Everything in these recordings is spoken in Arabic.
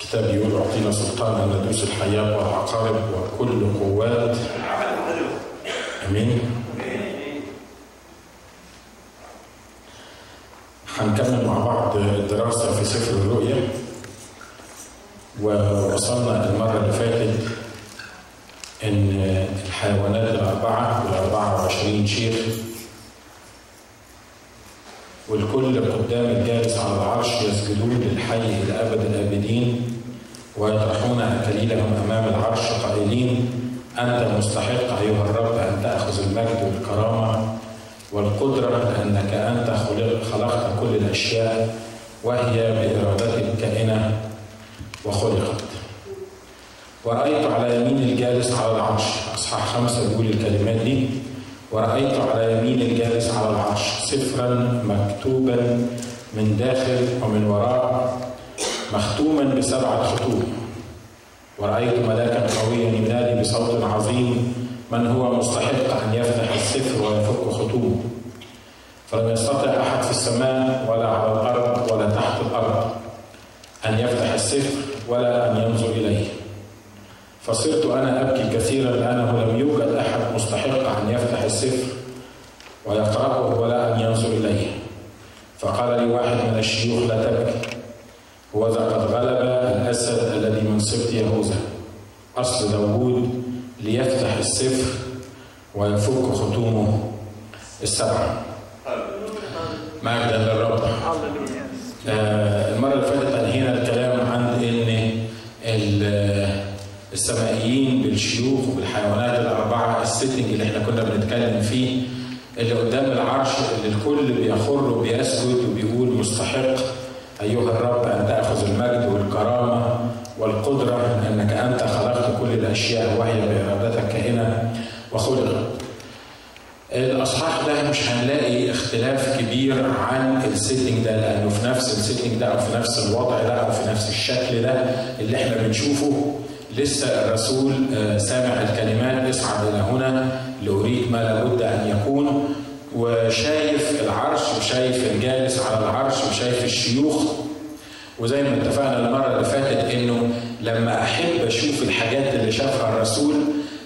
الكتاب يقول أعطينا سلطان ان ندوس الحياة والعقارب وكل قوات. آمين. هنكمل مع بعض الدراسه في سفر الرؤيا ووصلنا المره اللي فاتت إن الحيوانات الأربعة والأربعة وعشرين شيخ والكل قدام الجالس على العرش يسجدون للحي إلى أبد الآبدين ويطرحون أكاليلهم أمام العرش قائلين أنت مستحق أيها الرب أن تأخذ المجد والكرامة والقدرة لأنك أنت خلقت كل الأشياء وهي بإرادتك كائنة وخلقت. ورأيت على يمين الجالس على العرش أصحاح خمسة بيقول الكلمات دي ورأيت على يمين الجالس على العرش سفرا مكتوبا من داخل ومن وراء مختوما بسبعة ختوم ورأيت ملاكا قويا ينادي بصوت عظيم من هو مستحق أن يفتح السفر ويفك ختومه فلم يستطع أحد في السماء ولا على الأرض ولا تحت الأرض أن يفتح السفر ولا أن ينظر إليه. فصرت أنا أبكي كثيرا لأنه لم يوجد أحد مستحق أن يفتح السفر ويقرأه ولا أن ينظر إليه. فقال لي واحد من الشيوخ لا تبكي وذا قد غلب الأسد الذي من سبط يهوذا. أصل داوود ليفتح السفر ويفك ختومه. السبعة. مجدا للرب. آه المرة اللي فاتت أنهينا الكلام عن إن السمائيين بالشيوخ وبالحيوانات الأربعة ال setting اللي إحنا كنا بنتكلم فيه اللي قدام العرش اللي الكل بيخر وبيسجد وبيقول مستحق أيها الرب أن تأخذ المجد والكرامة والقدرة لأنك أنت خلقت كل الأشياء وهي بإرادتك كائنة وخلقت. الأصحاح ده مش هنلاقي اختلاف كبير عن ال setting ده لأنه في نفس ال setting ده أو في نفس الوضع ده أو في نفس الشكل ده اللي إحنا بنشوفه لسه الرسول سامع الكلمات اصعد إلى هنا لاريك ما لابد أن يكون. وشايف العرش وشايف الجالس على العرش وشايف الشيوخ. وزي ما اتفقنا المرة اللي فاتت إنه لما أحب أشوف الحاجات اللي شافها الرسول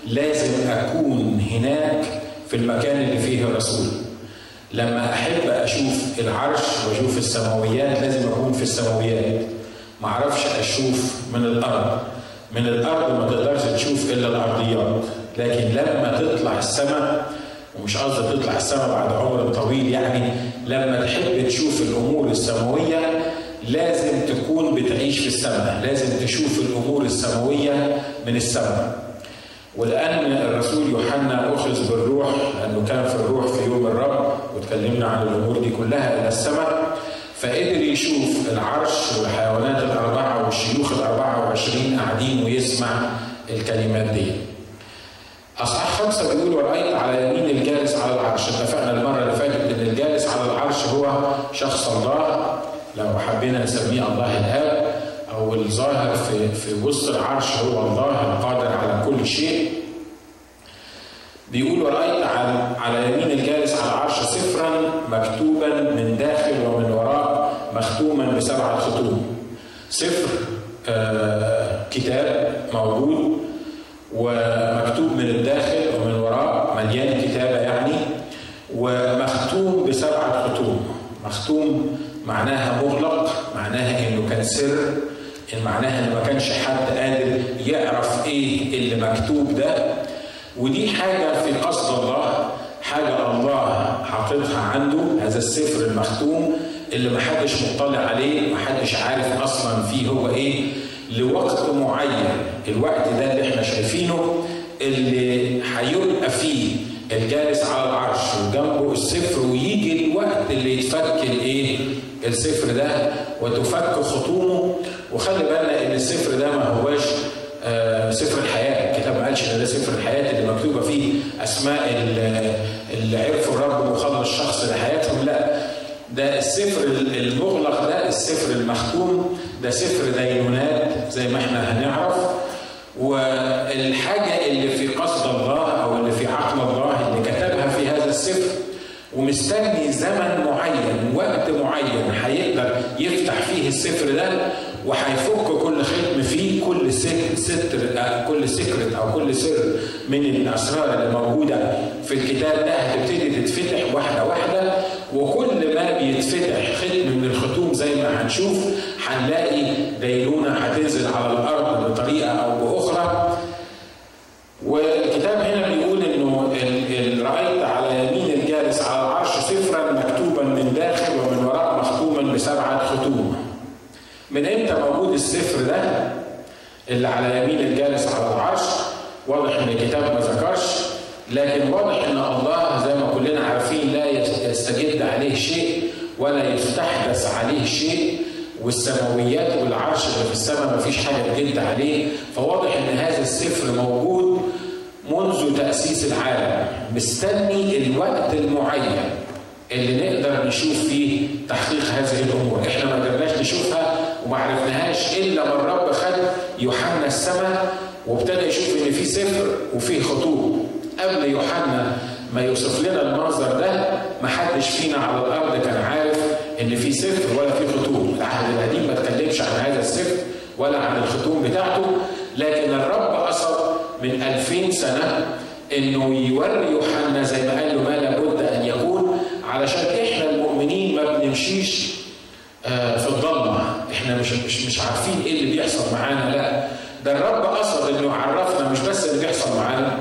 لازم أكون هناك في المكان اللي فيه الرسول. لما أحب أشوف العرش وأشوف السماويات لازم أكون في السماويات. ما أعرفش أشوف من الأرض. من الأرض ما تقدرش تشوف إلا الأرضيات. لكن لما تطلع السماء ومش قصدي تطلع السماء بعد عمر طويل يعني لما تحب تشوف الأمور السماوية لازم تكون بتعيش في السماء. لازم تشوف الأمور السماوية من السماء. ولأن الرسول يوحنا أخذ بالروح لأنه كان في الروح في يوم الرب وتكلمنا عن الأمور دي كلها إلى السماء. فقدر يشوف العرش والحيوانات الأربعة والشيوخ الأربعة وعشرين قاعدين ويسمع الكلمات دي. أصحاح خمسة بيقول ورأيت على يمين الجالس على العرش. اتفقنا المرة اللي فاتت إن الجالس على العرش هو شخص الله. لو حبينا نسميه الله الآب أو الظاهر في في وسط العرش هو الله القادر على كل شيء. بيقول ورأيت على على يمين الجالس على العرش سفرا مكتوبا من داخل مختوما بسبعة ختوم سفر آه كتاب موجود ومكتوب من الداخل ومن وراء مليان كتابة يعني ومختوم بسبعة ختوم مختوم معناها مغلق معناها إنه كان سر إن معناها ان ما كانش حد قادر يعرف إيه اللي مكتوب ده. ودي حاجة في قصد الله حاجة الله حاططها عنده هذا السفر المختوم. اللي محدش مطلع عليه محدش عارف أصلا فيه هو إيه. لوقت معين الوقت ده اللي إحنا شايفينه اللي هيبقى فيه الجالس على العرش وجنبه السفر ويجي الوقت اللي يتفك الإيه السفر ده وتفك خطومه. وخلي بالنا إن السفر ده ما هواش آه سفر الحياة. الكتاب ما قالش إن ده سفر الحياة اللي مكتوبة فيه أسماء اللي عرفوا الرب وخلص شخص لحياتهم. لا ده السفر المغلق ده السفر المختوم ده سفر دينونات زي ما إحنا هنعرف. والحاجة اللي في قصد الله أو اللي في عقل الله اللي كتبها في هذا السفر ومستني زمن معين وقت معين هيقدر يفتح فيه السفر ده وهيفك كل ختم فيه كل ستر كل سكرت أو كل سر من الأسرار اللي موجودة في الكتاب ده هتبتدي تتفتح واحدة واحدة. وكل ما بيتفتح ختم من الختوم زي ما هنشوف هنلاقي دينونه هتنزل على الأرض بطريقة أو بأخرى والكتاب هنا بيقول إنه رأيت على يمين الجالس على العرش سفرا مكتوبا من داخل ومن وراء مختوما بسبعة ختوم. من إمتى موجود السفر ده اللي على يمين الجالس على العرش؟ واضح إن الكتاب ما ذكرش لكن واضح إن الله زي ما كلنا عارفين عليه شيء ولا يستحدث عليه شيء والسماويات والعرش اللي في السماء ما فيش حاجة تجد عليه. فواضح إن هذا السفر موجود منذ تأسيس العالم. مستني الوقت المعين اللي نقدر نشوف فيه تحقيق هذه الأمور. إحنا ما قدرناش نشوفها وما عرفناهاش إلا ما الرب خد يوحنا السماء وابتدى يشوف إن في سفر وفي خطوط. قبل يوحنا ما يوصف لنا المنظر ده ما حدش فينا على الأرض كان عارف إن في سفر ولا في ختوم العهد القديم ما اتكلمش عن هذا السفر ولا عن الختوم بتاعته لكن الرب قصد من 2000 سنة إنه يوري يوحنا زي ما قال له ما لابد أن يكون علشان إحنا المؤمنين ما بنمشيش في الضلمة. إحنا مش مش مش عارفين إيه اللي بيحصل معانا. لا ده الرب قصد إنه يعرفنا مش بس اللي بيحصل معانا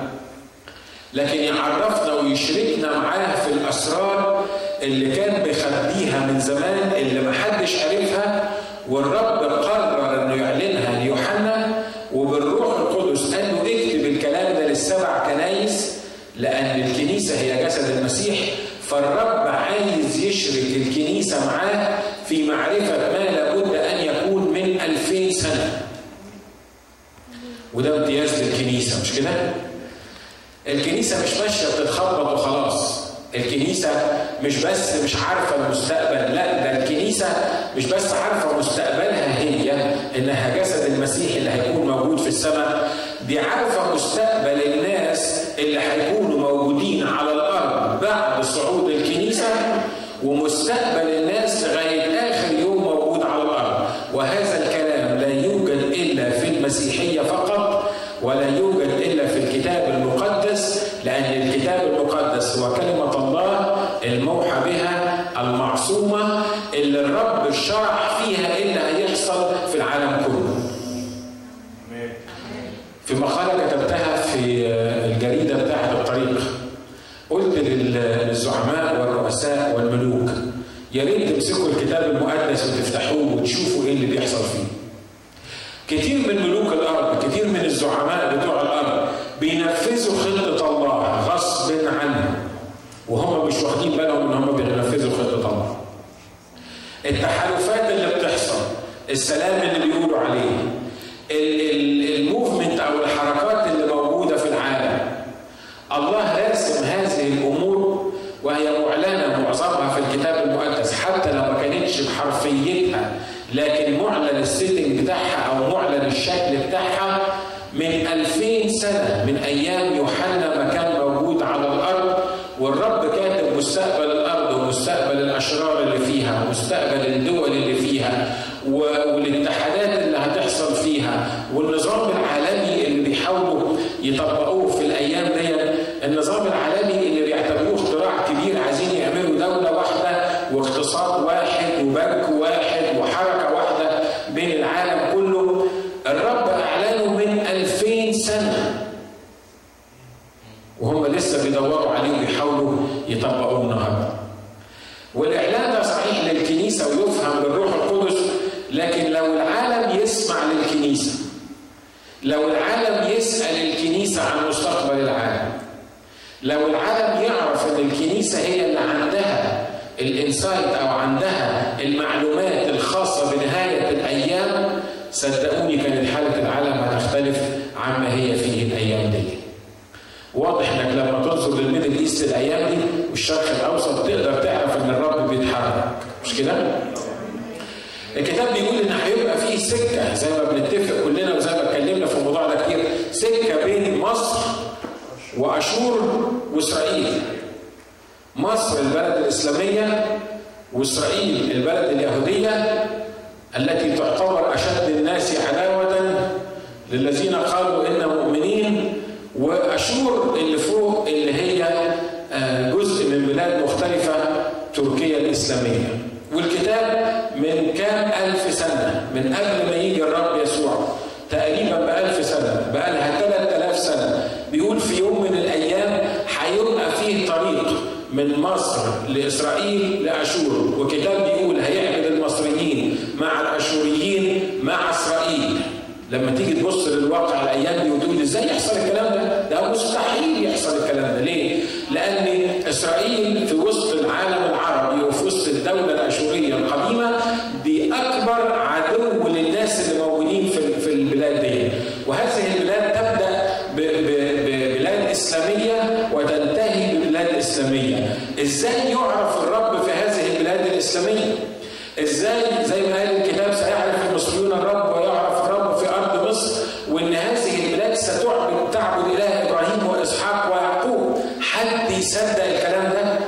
لكن يعرفنا ويشركنا معاه في الأسرار اللي كان بيخبيها من زمان اللي محدش عرفها والرب قرر إنه يعلنها ليوحنا وبالروح القدس له اكتب الكلام ده للسبع كنايس لأن الكنيسة هي جسد المسيح فالرب عايز يشرك الكنيسة معاه في معرفة ما لابد أن يكون من ألفين سنة وده امتياز للكنيسة مش كده؟ الكنيسة مش ماشية بتتخبط وخلاص. الكنيسة مش بس مش عارفة المستقبل لا ده الكنيسة مش بس عارفة مستقبلها هي إنها جسد المسيح اللي هيكون موجود في السماء. دي عارفة مستقبل الناس اللي هيكونوا موجودين على الأرض بعد صعود الكنيسة ومستقبل الناس في مقالة كتبتها في الجريدة بتاعت الطريق قلت للزعماء والرؤساء والملوك يا ريت تمسكوا الكتاب المقدس وتفتحوه وتشوفوا إيه اللي بيحصل فيه. كتير من ملوك الأرض كتير من الزعماء بتوع الأرض بينفذوا خطة الله غصب عنهم وهم مش واخدين بالهم إن هم بينفذوا خطة الله التحالفات اللي بتحصل الكلام اللي بيقولوا عليه ال movement أو الحركات اللي موجوده في العالم الله راسم هذه الأمور وهي معلنه معظمها في الكتاب المقدس حتى لو ما كانتش بحرفيتها لكن معلن ال setting بتاعها أو معلن الشكل بتاعها من 2000 سنه من أيام يوحنا ما كان موجود على الأرض والرب كاتب مستقبل الأرض ومستقبل الاشرار اللي فيها ومستقبل الدول اللي فيها والاتحادات اللي هتحصل فيها والنظام العالمي اللي بيحاولوا يطبقوه في الأيام دي النظام العالمي اللي بيعتبروه اختراع كبير عايزين يعملوا دوله واحدة واقتصاد واحد وبنك واحد وحركه واحدة بين العالم كله الرب اعلنه من 2000 سنه وهم لسه بيدوروا عليه وبيحاولوا يطبقوه النهارده والاعلان ده صحيح للكنيسه ويفهم بالروح القدس لكن لو العالم يسمع للكنيسه لو العالم يسال الكنيسه عن مستقبل العالم لو العالم يعرف ان الكنيسه هي اللي عندها الانسايت أو عندها المعلومات الخاصة بنهاية الأيام صدقوني كانت حالة العالم هتختلف عما هي فيه الأيام دي. واضح إنك لما تنظر للميدل إيست الأيام دي والشرق الأوسط تقدر تعرف إن الرب بيتحرك مش كده؟ الكتاب بيقول إن هيبقى فيه سكة زي ما بنتفق كلنا وزي ما اتكلمنا في الموضوع ده كتير سكة بين مصر وأشور وإسرائيل. مصر البلد الإسلامية وإسرائيل البلد اليهودية التي تعتبر أشد الناس عداوة للذين قالوا إن مؤمنين وأشور اللي فوق اللي هي آه، جزء من بلاد مختلفة تركيا الإسلامية. والكتاب من كام ألف سنة؟ من قبل ما يجي الرب يسوع تقريبا بألف سنة بقى لها 3000 سنة بيقول في يوم من الأيام هيبقى فيه طريق من مصر لإسرائيل لأشور وكتاب بيقول هيعبد المصريين مع الأشوريين مع إسرائيل لما تيجي تبص للواقع الأيام دي وتقول إزاي يحصل الكلام ده؟ ده مستحيل يحصل الكلام ده، ليه؟ لأن إسرائيل في وسط العالم العربي وفي وسط الدولة الأشورية إزاي يعرف الرب في هذه البلاد الإسلامية؟ إزاي زي ما قال الكتاب سيعرف المصريون الرب ويعرف الرب في ارض مصر وان هذه البلاد ستعبد تعبد اله إبراهيم واسحاق ويعقوب حد يصدق الكلام ده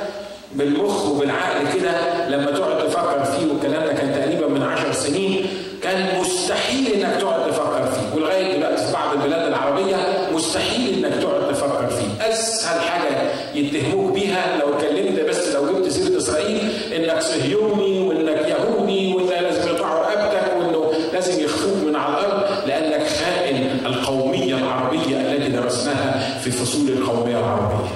بالمخ وبالعقل كده لما تقعد تفكر فيه والكلام ده كان تقريبا من عشر سنين كان مستحيل انك تقعد تفكر فيه ولغايه دلوقتي في بعض البلاد العربيه مستحيل انك تقعد تفكر فيه اسهل حاجة يتهموك بيها لو اتكلمت بس لو جبت سيره اسرائيل انك صهيوني وانك يهودي وانت لازم يقطعوا رقبتك وانه لازم يخفوك من على الأرض لانك خائن القوميه العربيه التي درسناها في فصول القوميه العربيه.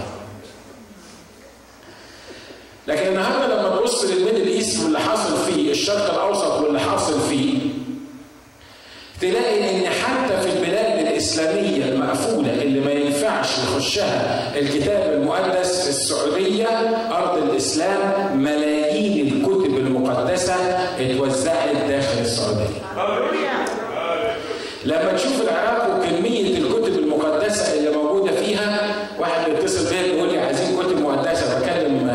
لكن النهارده لما تبص لل Middle East واللي حاصل فيه الشرق الأوسط واللي حاصل فيه تلاقي إن حتى في البلاد الإسلامية المقفولة اللي ما ينفعش يخشها الكتاب المقدس في السعودية أرض الإسلام ملايين الكتب المقدسه اتوزعت داخل السعوديه. لما تشوف العراق وكميه الكتب المقدسه اللي موجوده فيها واحد بيتصل بيا بيقول لي عايزين كتب مقدسه بكلم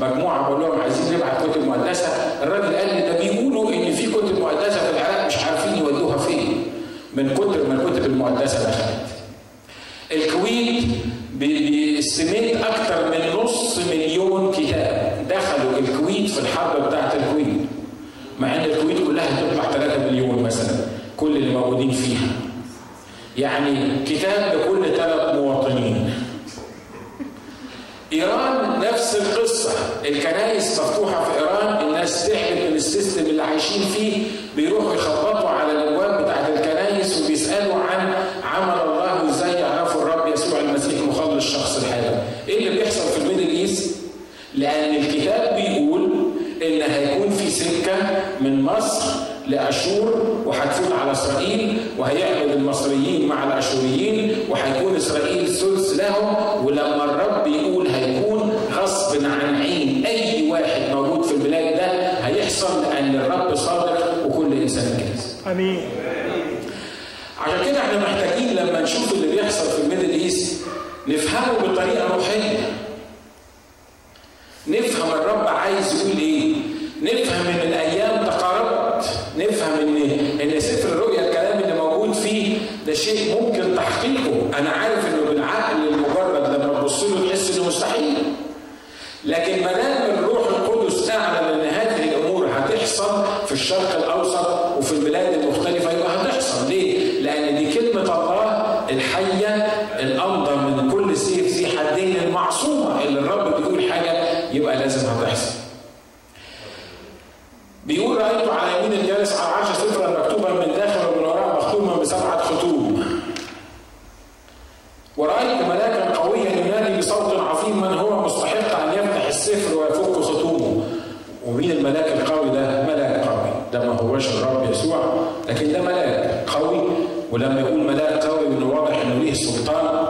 مجموعه بقول لهم عايزين نبعت كتب مقدسه الراجل قال لي ده بيقولوا ان في كتب مقدسه في العراق مش عارفين يودوها فين من كتر ما الكتب المقدسه دخلت. الكويت باستميت أكثر من نص مليون كتاب دخلوا الكويت في الحرب بتاعت الكويت مع ان الكويت كلها تطلع 3 مليون مثلا كل اللي موجودين فيها. يعني كتاب لكل ثلاث مواطنين. إيران نفس القصة. الكنائس مفتوحة في إيران الناس تعبت من ال system اللي عايشين فيه بيروحوا يخبطوا على الأبواب بتاعت الكنائس وبيسألوا عن عمل الله وإزاي يعرفوا الرب يسوع المسيح مخلص شخصي لحياتهم إيه اللي بيحصل في ال Middle East؟ لأن الكتاب بيقول إن هيكون في سكة من مصر لأشور وهتفوت على إسرائيل وهيعبد المصريين مع الأشوريين وهيكون إسرائيل ثلث لهم ولما الرب يقول هيكون غصب عن عين أي واحد موجود في البلاد ده هيحصل لأن الرب صادق وكل إنسان كاذب. آمين عشان كده إحنا محتاجين لما نشوف اللي بيحصل في ال Middle East نفهمه بطريقة روحية. نفهم الرب عايز يقول إيه؟ نفهم إن ده شيء ممكن تحقيقه، أنا عارف إنه بالعقل المجرد لما تبص له تحس إنه مستحيل. لكن ما دام الروح القدس أعلن إن هذه الأمور هتحصل في الشرق الأوسط وفي البلاد المختلفه يبقى هتحصل، ليه؟ لأن دي كلمه الله الحيه الامضى من كل سيف ذي حدين المعصومه اللي الرب بيقول حاجة يبقى لازم هتحصل. بيقول رأيت على يمين الجالس على العرش سفرا مكتوبا من داخل ومن وراء مختوما بسبعة ختوم. ورأيت ملاكا قويا ينادي بصوت عظيم من هو مستحق أن يفتح السفر ويفك ختومه. ومين الملاك القوي ده؟ ملاك قوي، ده ما هوش الرب يسوع، لكن ده ملاك قوي ولما يقول ملاك قوي انه واضح انه ليه سلطان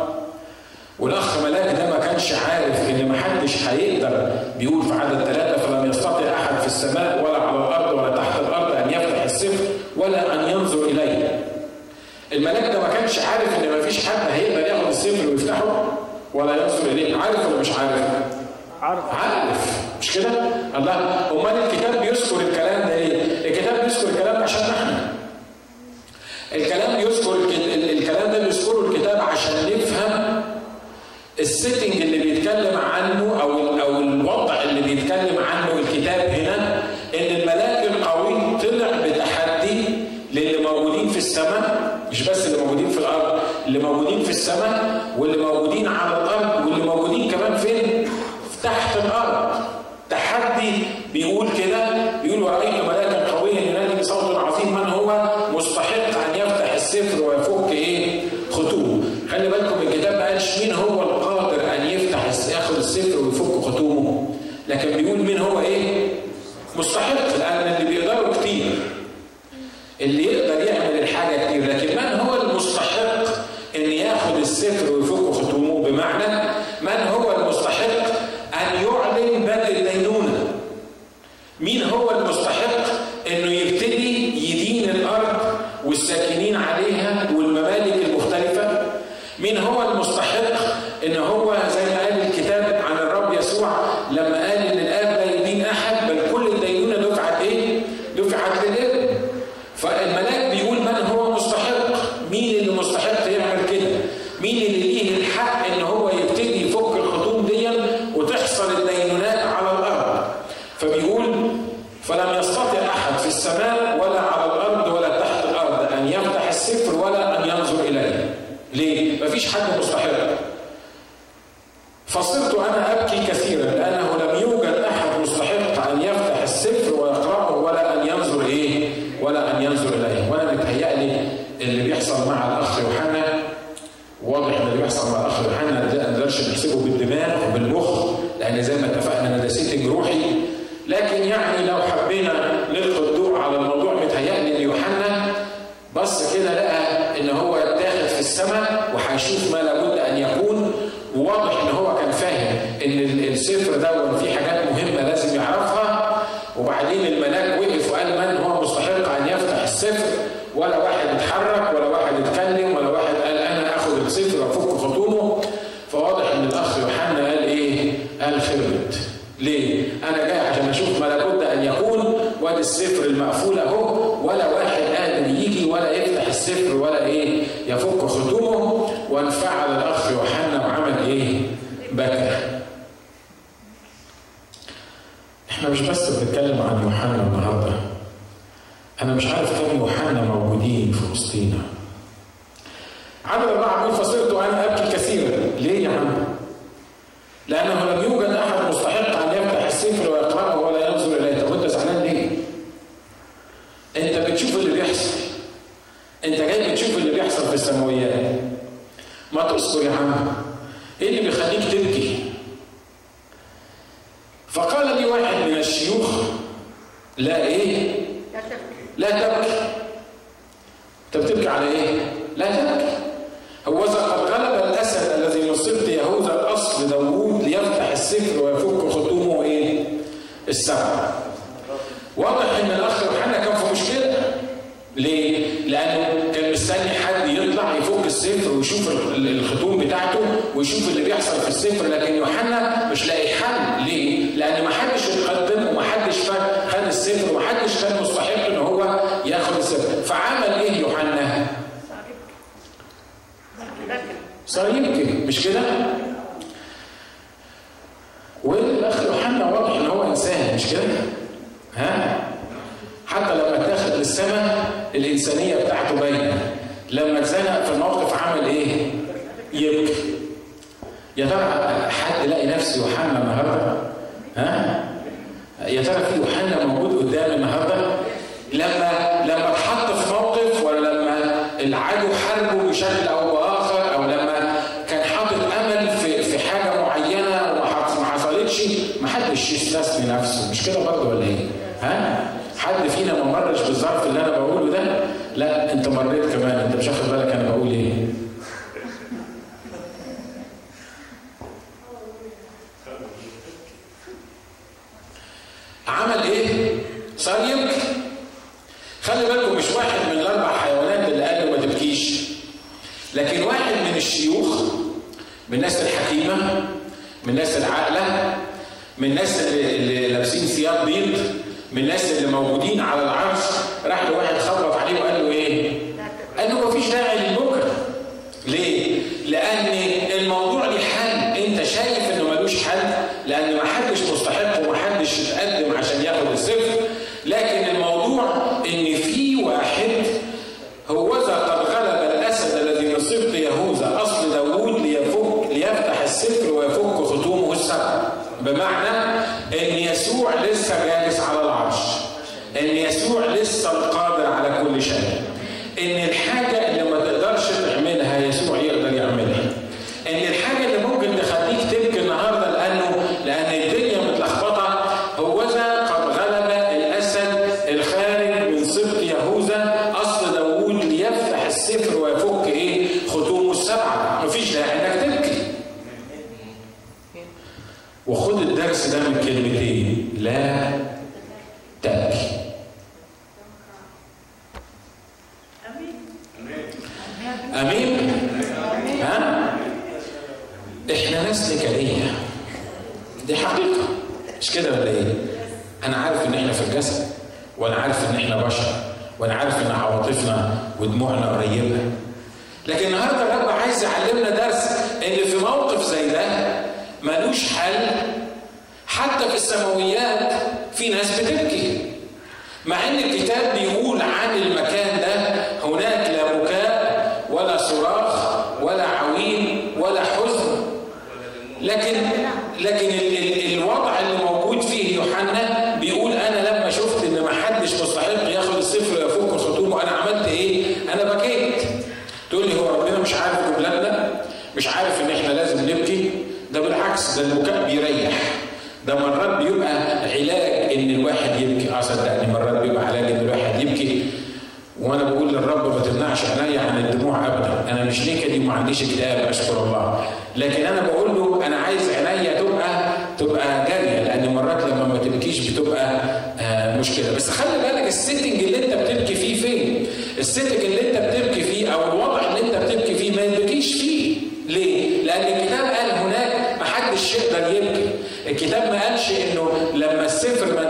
والاخ ملاك ده ما كانش عارف ان ما حدش هيقدر بيقول في عدد ثلاثة فلم يستطع احد في السماء ولا على الأرض ولا تحت الأرض ان يفتح السفر ولا ان ينظر اليه. الملاك ده ما كانش عارف ان ما فيش حد هيقدر ياخد السفر ويفتحه ولا ينظر اليه، عارف ولا مش عارف؟ عارف عارف مش كده؟ الله الأول معمول فصرت أنا أبكي كثيرا ليه يا عم؟ لأنه لم يوجد أحد مستحق أن يفتح السفر ويقرأه ولا ينظر إليه طب أنت زعلان ليه؟ أنت بتشوف اللي بيحصل أنت جاي بتشوف اللي بيحصل في السماويات ما تذكر يا عم إيه اللي بيخليك تبكي؟ من الناس الحكيمة من الناس العاقلة من الناس اللي لابسين ثياب بيض من الناس اللي موجودين على العرش راح لواحد خبط عليه وقال له إيه؟ قال له مفيش داعي حدش مستحق ياخد الصفر ويفك خطوبه أنا عملت إيه؟ أنا بكيت. تقول لي هو ربنا مش عارف جملتنا؟ مش عارف إن إحنا لازم نبكي؟ ده بالعكس ده البكاء بيريح. ده مرات بيبقى علاج إن الواحد يبكي، آه صدقني مرات بيبقى علاج إن الواحد يبكي. وأنا بقول للرب ما تمنعش عينيا عن الدموع ابدا، أنا مش نكدي وما عنديش اكتئاب أشكر الله. لكن أنا بقول بس خلي بالك ال setting اللي انت بتبكي فيه فين؟ ال setting اللي انت بتبكي فيه أو الوضع اللي انت بتبكي فيه ما يبكيش فيه. ليه؟ لأن الكتاب قال هناك محدش يقدر يبكي. الكتاب ما قالش إنه لما السفر ما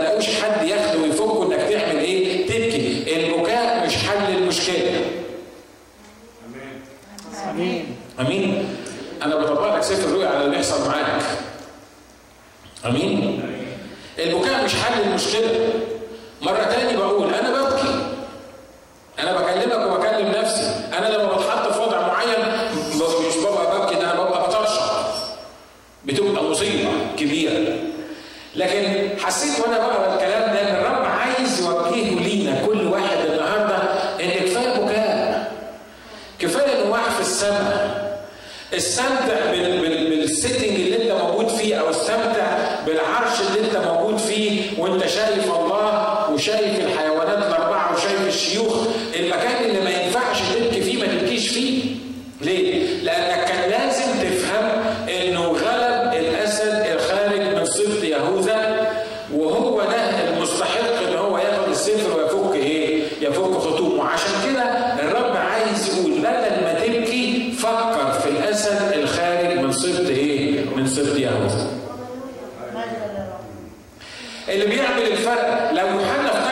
اللي بيعمل الفرق لو يوحنا في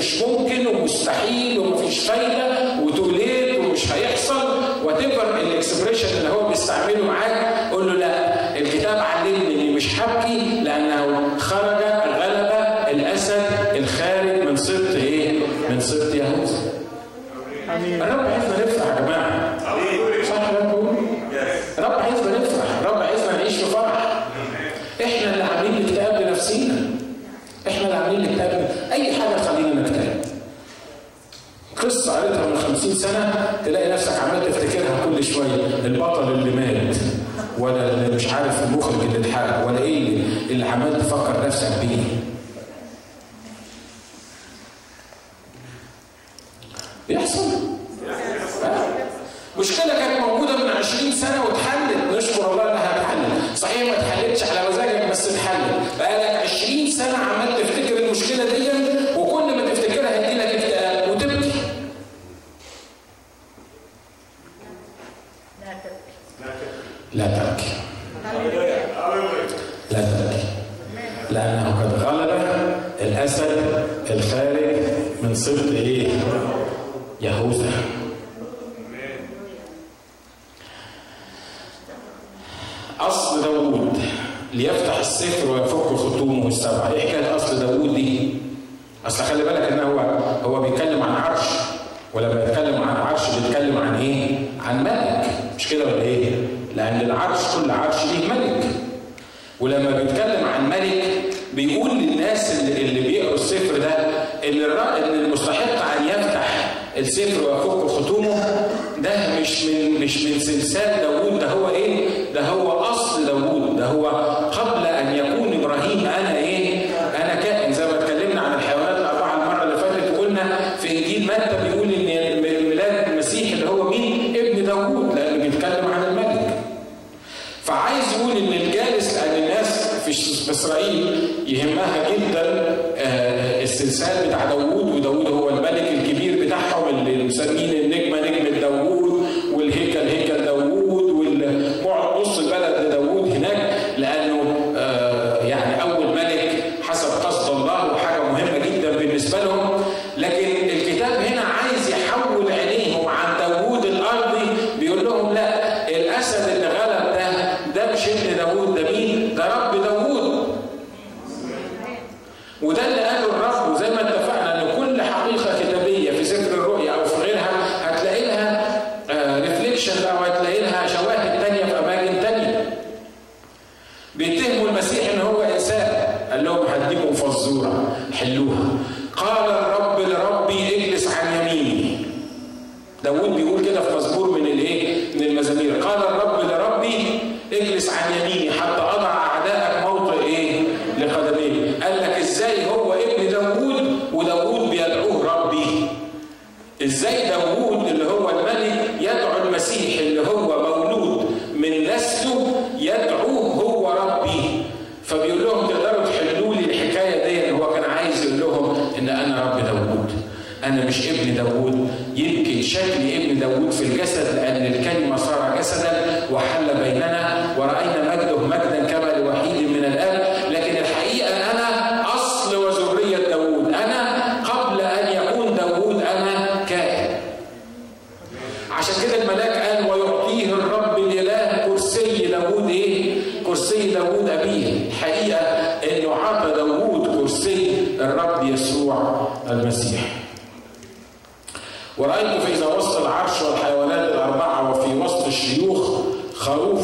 مش ممكن ومستحيل ومفيش فايدة وتقول ومش هيحصل. whatever ال expression اللي هو بيستعمله معاك قول له لا الكتاب علمني اني مش هبكي عمال تفكر نفسك بيه. هو قبل أن يكون إبراهيم أنا إيه؟ أنا كائن زي ما اتكلمنا عن الحيوانات الأربعة المرة اللي فاتت وقلنا في إنجيل متى بيقول إن ميلاد المسيح اللي هو مين؟ ابن داوود لأنه بيتكلم عن الملك. فعايز يقول إن الجالس أن الناس في إسرائيل يهمها جدا آه، السلسال بتاع المسيح. ورأيت فإذا وسط العرش والحيوانات الأربعة وفي وسط الشيوخ خروف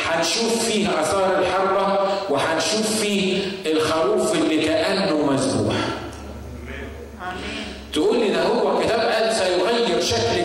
هنشوف فيه آثار الحربة وهنشوف فيه الخروف اللي كأنه مذبوح. تقول لي ده هو الكتاب قال سيغير شكل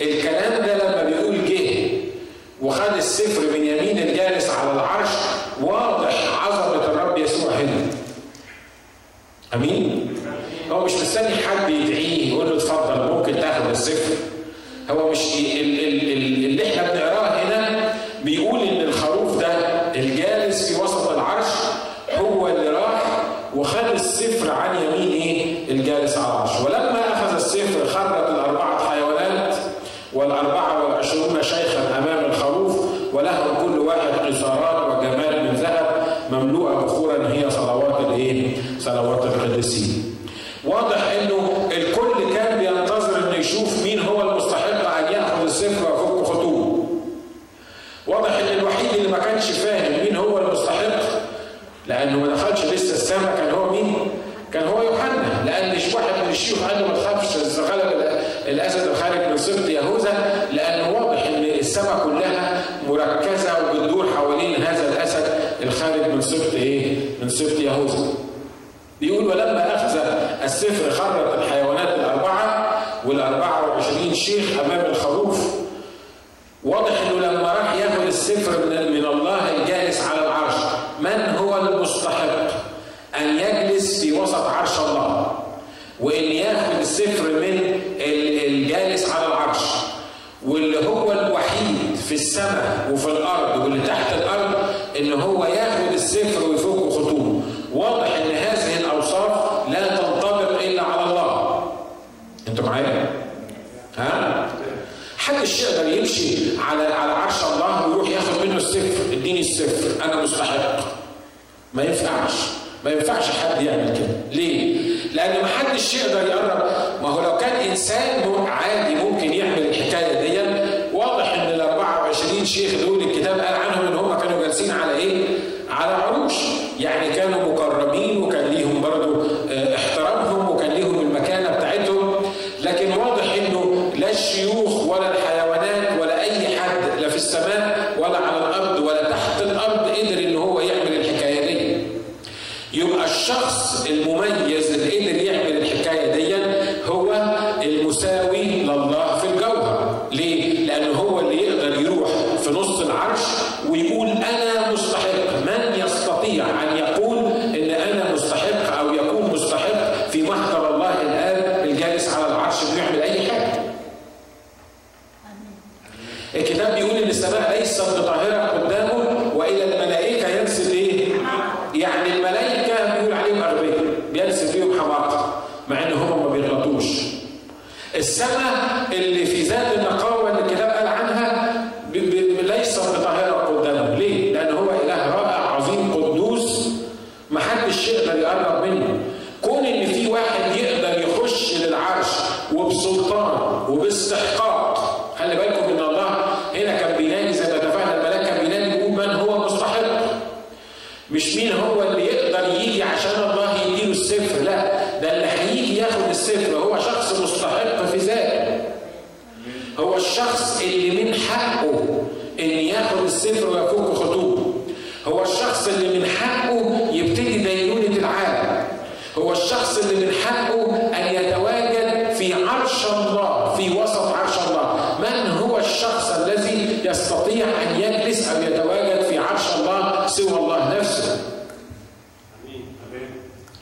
الكلام ده لما بيقول جه وخد السفر من يمين الجالس على العرش واضح عظمة الرب يسوع هنا. أمين؟ هو مش مستني حد يدعيه يقول له اتفضل ممكن تاخد السفر. هو مش ال كونسبت يهوذا بيقول ولما أخذ السفر خرج الحيوانات الأربعة وال24 شيخ أمام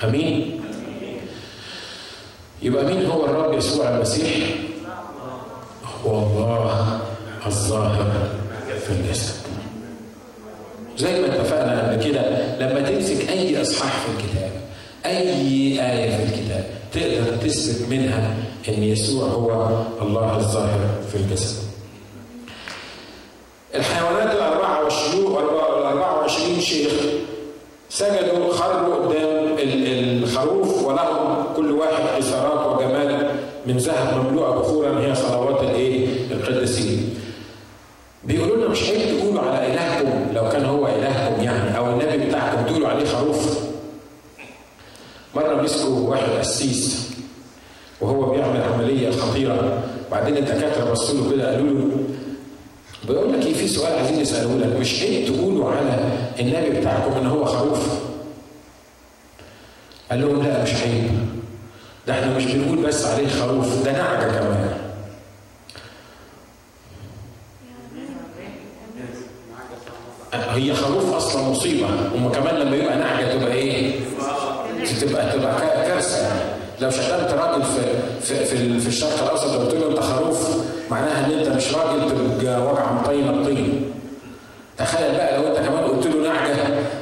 أمين. يبقى مين هو الرب يسوع المسيح؟ هو الله الظاهر في الجسد. زي ما اتفقنا قبل كده لما تمسك أي إصحاح في الكتاب أي آية في الكتاب تقدر تثبت منها إن يسوع هو الله الظاهر في الجسد. الحيوانات الأربعة والشيوخ الأربعة وعشرين شيخ سجدوا خرجوا من ذهب مملوءه بخورا هي صلوات الإيه؟ القديسين. بيقولوا لنا مش عيب تقولوا على إلهكم لو كان هو إلهكم يعني أو النبي بتاعكم تقولوا عليه خروف. مرة مسكوا واحد قسيس وهو بيعمل عملية خطيرة وبعدين الدكاترة بصوا له كده قالوا له بيقول لك إيه في سؤال عايزين يسألوه لك مش عيب تقولوا على النبي بتاعكم إن هو خروف؟ قال لهم لا مش عيب ده إحنا مش بنقول بس عليه خروف ده نعجة كمان. هي خروف أصلا مصيبة وما كمان لما يبقى نعجة تبقى إيه؟ تبقى تبقى كارثة. لو شتمت راجل في في في, في الشرق الأوسط وقلت له أنت خروف معناها إن أنت مش راجل تبقى وجع مطين الطين. تخيل بقى لو أنت كمان قلت له نعجة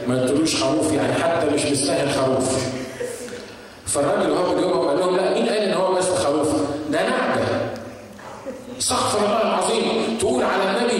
ما قلتلوش خروف يعني حتى مش مستاهل خروف فالراجل وهو بيجيبهم قال لهم لا مين قال إن هو مش خروف ده نعجة. استغفر الله العظيم. تقول على النبي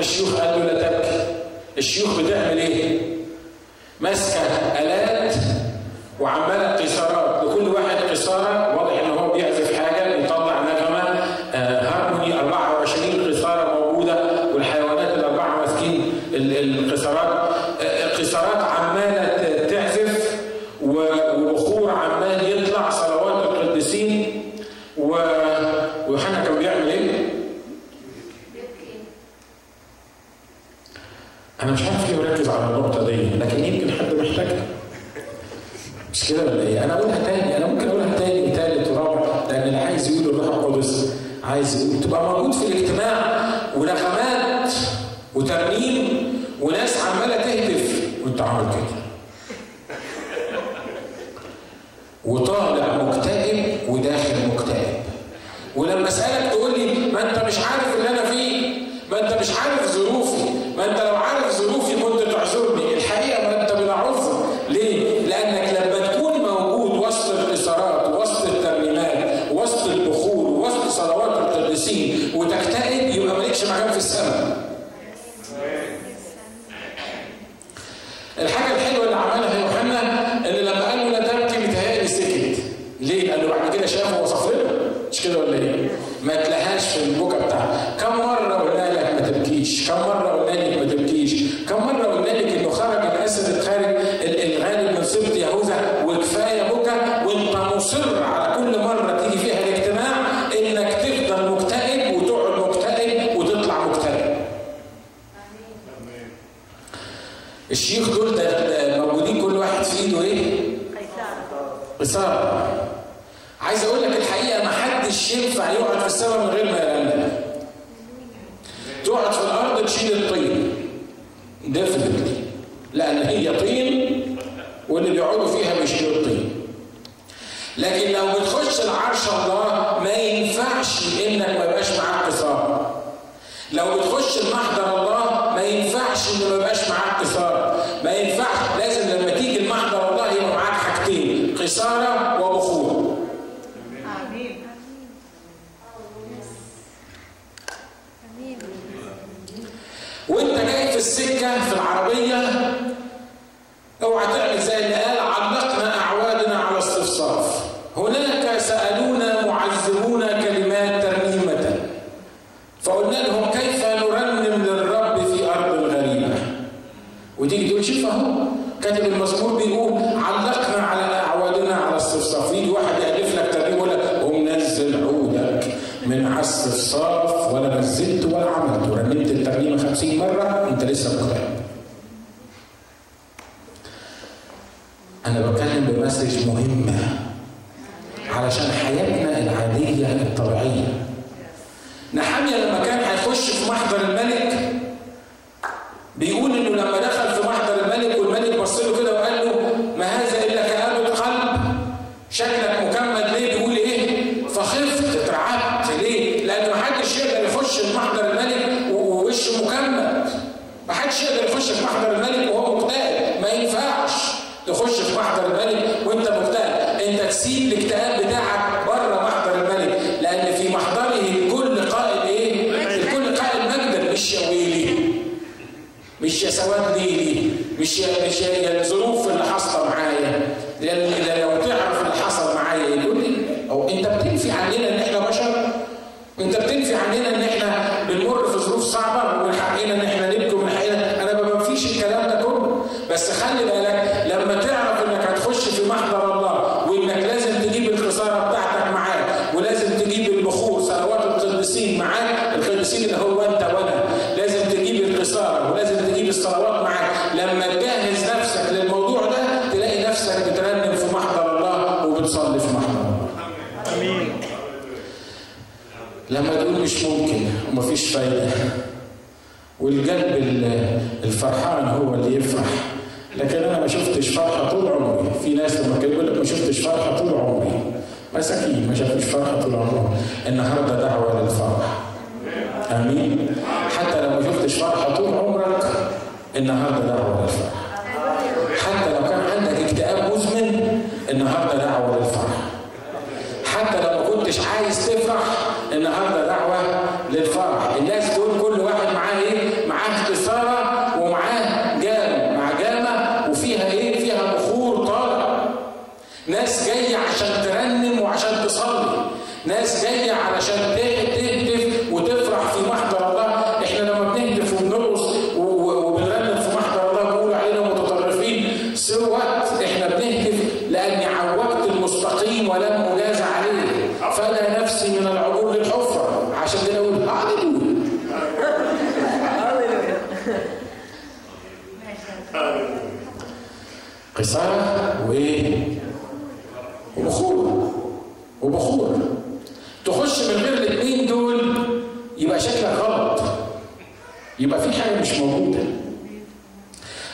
الشيوخ قال له لا تبكي. الشيوخ بتعمل إيه ينفع يقعد في السماء من غير ما النهارده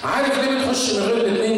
عارف ليه بتخش من غير الاثنين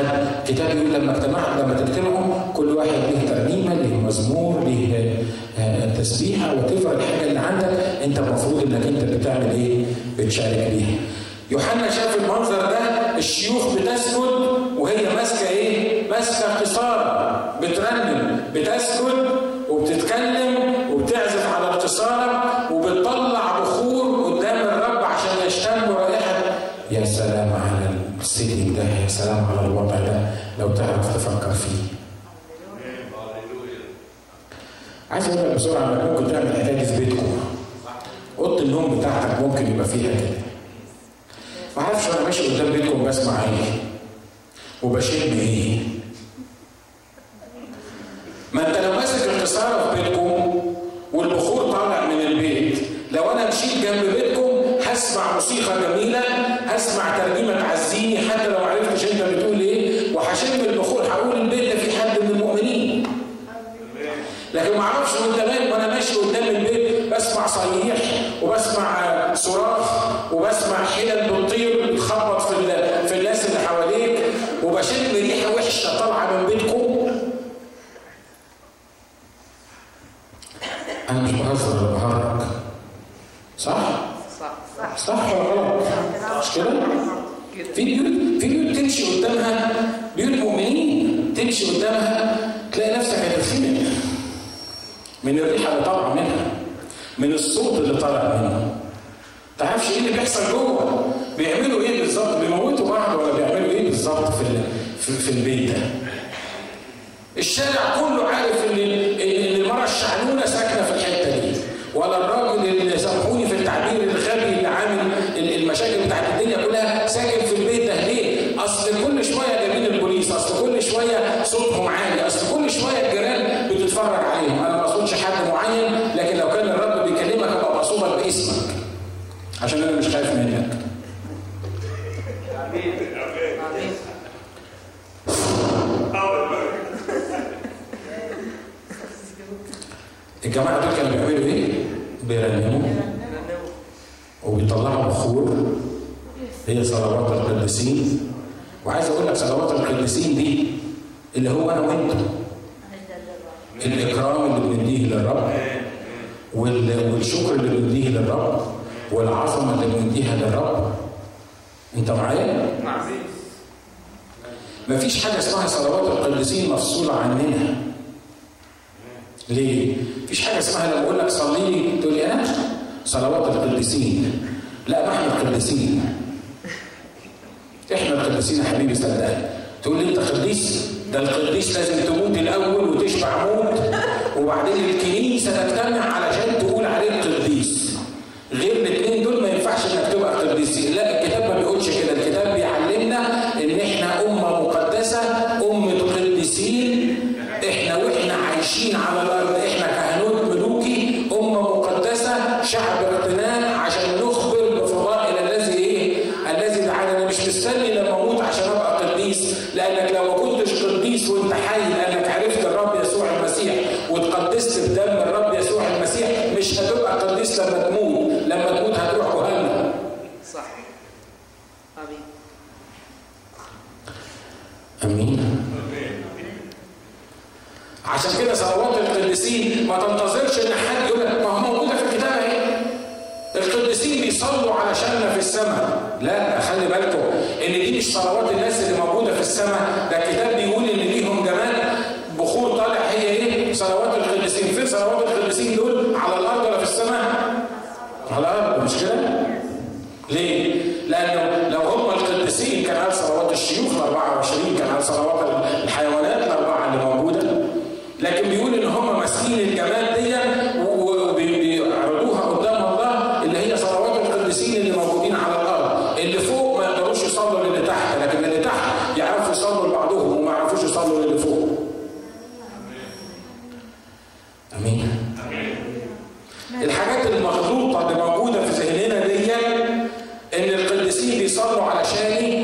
كتاب كتاب يقول لما اجتمعوا لما تجتمعوا كل واحد له ترنيمه له مزمور له آه، تسبيحة وتفر الحاجة اللي عندك انت المفروض انك انت بتعمل إيه؟ بتشارك بيها. يوحنا شاف المنظر ده الشيوخ بتسجد وهي ماسكة إيه؟ ماسكة قصار بترنم بتسجد فورمولا بسرعة ممكن تعمل علاج بيتكم. أوضة النوم بتاعتك ممكن يبقى فيها إيه؟ كده معرفش أنا ماشي قدام بيتكم بسمع إيه؟ وبشم إيه؟ ما أنت لو ماسك القصاره في بيتكم can be. مفيش حاجة اسمها صلوات القديسين مفصولة عننا. ليه؟ مفيش حاجة اسمها لما أقول لك صلي لي تقول لي أنا صلوات القديسين. لا ما إحنا القديسين. إحنا القديسين يا حبيبي صدقني. تقول لي أنت قديس؟ ده القديس لازم تموت الأول وتشبع موت وبعدين الكنيسة تجتمع على في الصلوات التي ان القديسين بيصلوا علشاني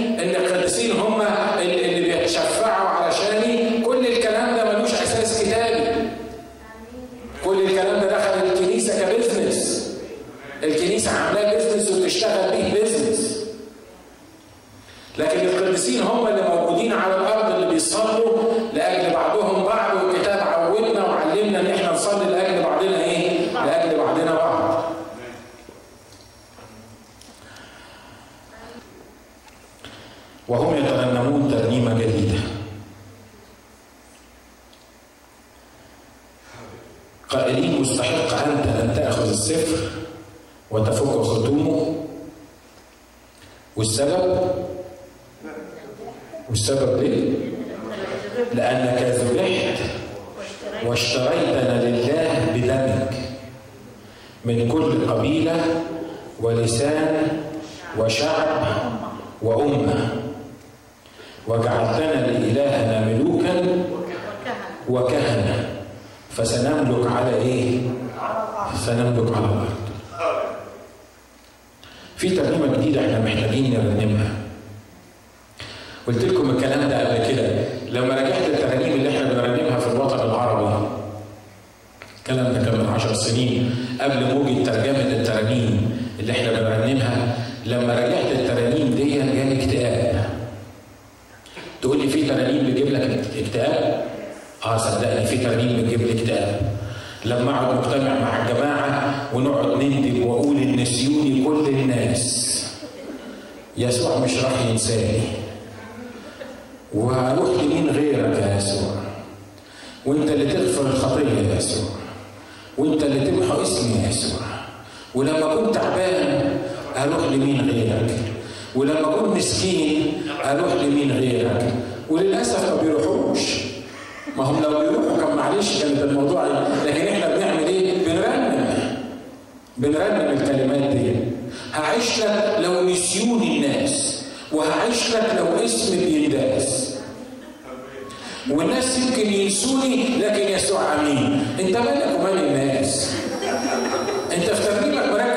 ولما اكون تعبان أروح لمين غيرك؟ ولما اكون مسكين أروح لمين غيرك؟ وللأسف ما بيروحوش. ما هم لو بيروحوا كان معلش كان الموضوع لكن إحنا بنعمل إيه؟ بنرنم. بنرنم الكلمات دي. هعيش لك لو نسيوني الناس وهعيش لك لو اسم بينداس. والناس يمكن ينسوني لكن يسوع أمين. أنت مالك ومال الناس؟ discernir la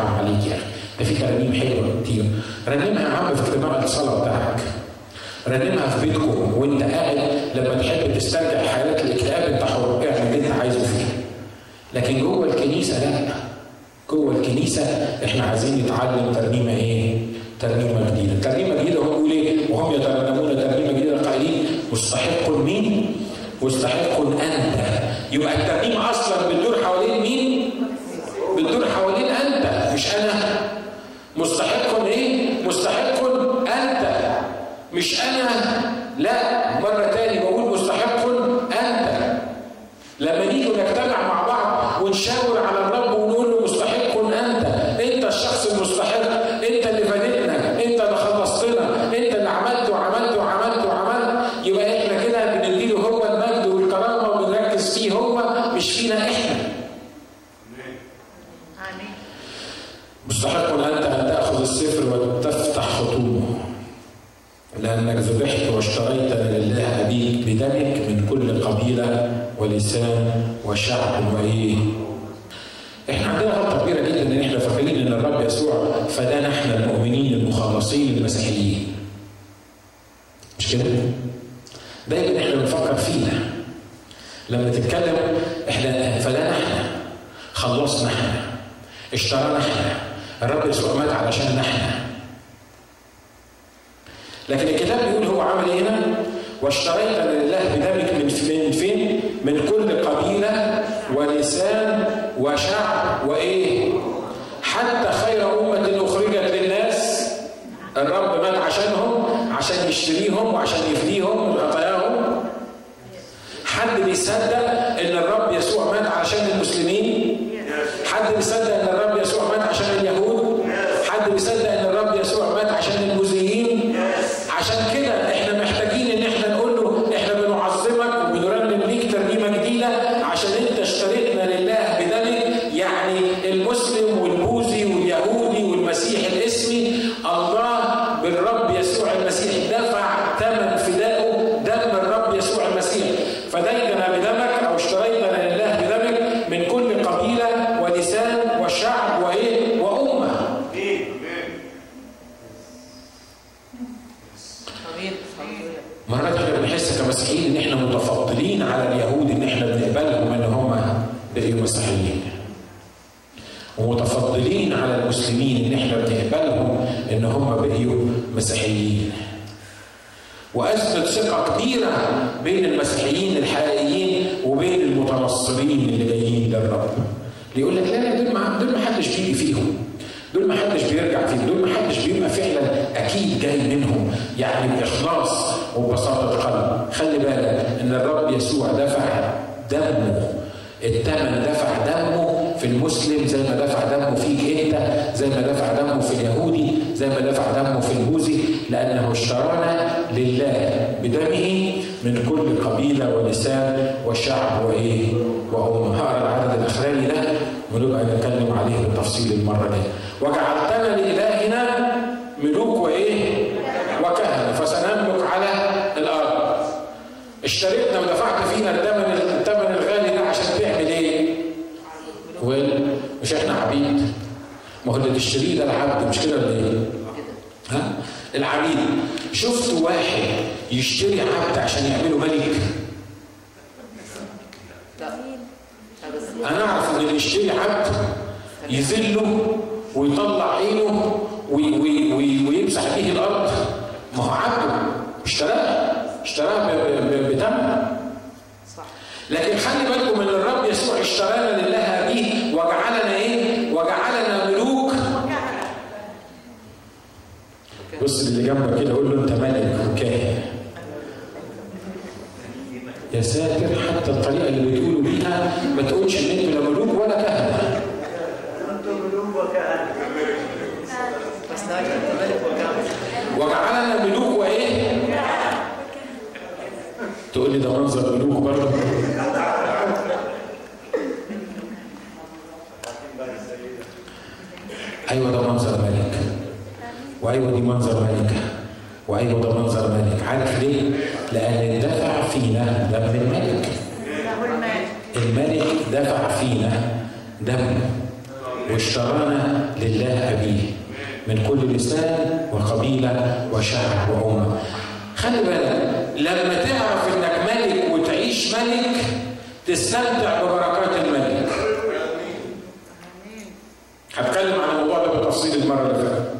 حرام عليك يا أخي ده في ترانيم حلوة كتير رنمها يا عم في اجتماع الصلاة بتاعك رنمها في بيتكم وانت قاعد لما تحب تسترجع حالات الاكتئاب انت حر اعمل اللي انت عايزه فيه لكن جوه الكنيسة لا جوه الكنيسة إحنا عايزين نتعلم ترنيمة إيه؟ ترنيمة جديدة، ترنيمة جديدة هو بيقول إيه؟ وهم يترنمون ترنيمة جديدة قائلين مستحق مين؟ مستحق أنت يبقى الترنيم أصلا بتدور حوالين مين؟ بتدور حوالين مش أنا. مستحق إيه؟ مستحق أنت. مش أنا. لا مرة تاني بقول مستحق انت لما نيجي نجتمع مع بعض ونشاور على الرب ونقول له مستحق انت انت الشخص المستحق انت اللي فادتنا انت اللي خلصتنا انت اللي عملت وعملت وعملت وعملت يبقى إحنا كده بنديله هو المجد والكرامه وبنركز فيه هو مش فينا إحنا آمين مستحق انت ان تاخذ السفر وتفتح خطومه لانك ذبحت واشتريت لله ابيك بدمك من كل ولسان وشعب وايه إحنا عندنا غلطه كبيرة جدا إن إحنا فاكرين إن الرب يسوع فدانا إحنا المؤمنين المخلصين المسيحيين مش كده؟ دايما إحنا بنفكر فينا لما تتكلم إحنا فدانا إحنا خلصنا إحنا اشترانا إحنا الرب يسوع مات علشان إحنا لكن الكتاب بيقول هو عمل إيه هنا؟ واشتريت لله بدمك من من فين؟ من كل قبيلة ولسان وشعب وإيه؟ حتى خير أمة أخرجت للناس الرب مات عشانهم عشان يشتريهم وعشان يفديهم من خطاياهم حد بيصدق إن الرب يسوع مات عشان المسلمين؟ حد بيصدق إن الرب يشتري عبد يذله ويطلع عينه وي وي وي ويمسح به الأرض. ما هو عبده اشتراه. اشتراه ب- ب- ب- بثمن لكن خلي بالكم إن الرب يسوع اشترانا لله به وجعلنا إيه؟ وجعلنا ملوك. بص اللي جنبك كده قول له أنت ملك وكاهن. يا ساتر حتى الطريقة اللي بتقولوا بيها ما تقولش إن أنتوا لا ملوك ولا كهنة. بس لكن انت ملك وكامل وجعلنا ملوك وإيه؟ تقول لي ده منظر ملوك برضه. أيوه ده منظر ملك. وأيوة دي منظر ملكه وأيوة ده منظر ملك. عارف ليه؟ لأن دفع فينا دم الملك. الملك دفع فينا دم. واشترانا لله أبيه من كل لسان وقبيلة وشعب وأمة. خلي بالك لما تعرف إنك ملك وتعيش ملك تستمتع ببركات الملك. هتكلم عن الموضوع ده بالتفصيل المرة اللي فاتت.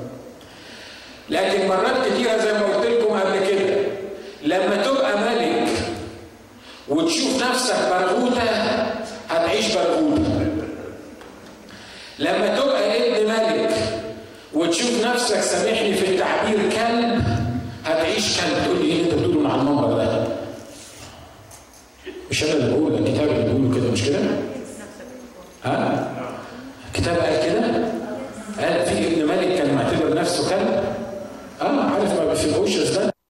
لكن مرات كتيرة زي ما قلت لكم قبل كده لما تبقى ملك وتشوف نفسك برغوتة هتعيش برغوتة. لما تبقى ابن ملك وتشوف نفسك سامحني في التعبير كلب هتعيش كلب. تقول لي إيه أنت بتقوله مع المنبر ده؟ مش أنا اللي بقول الكتاب اللي بيقوله كده مش كده؟ ها؟ الكتاب قال كده؟ قال في ابن ملك كان معتبر نفسه كلب؟ آه عارف ما بيفهموش ده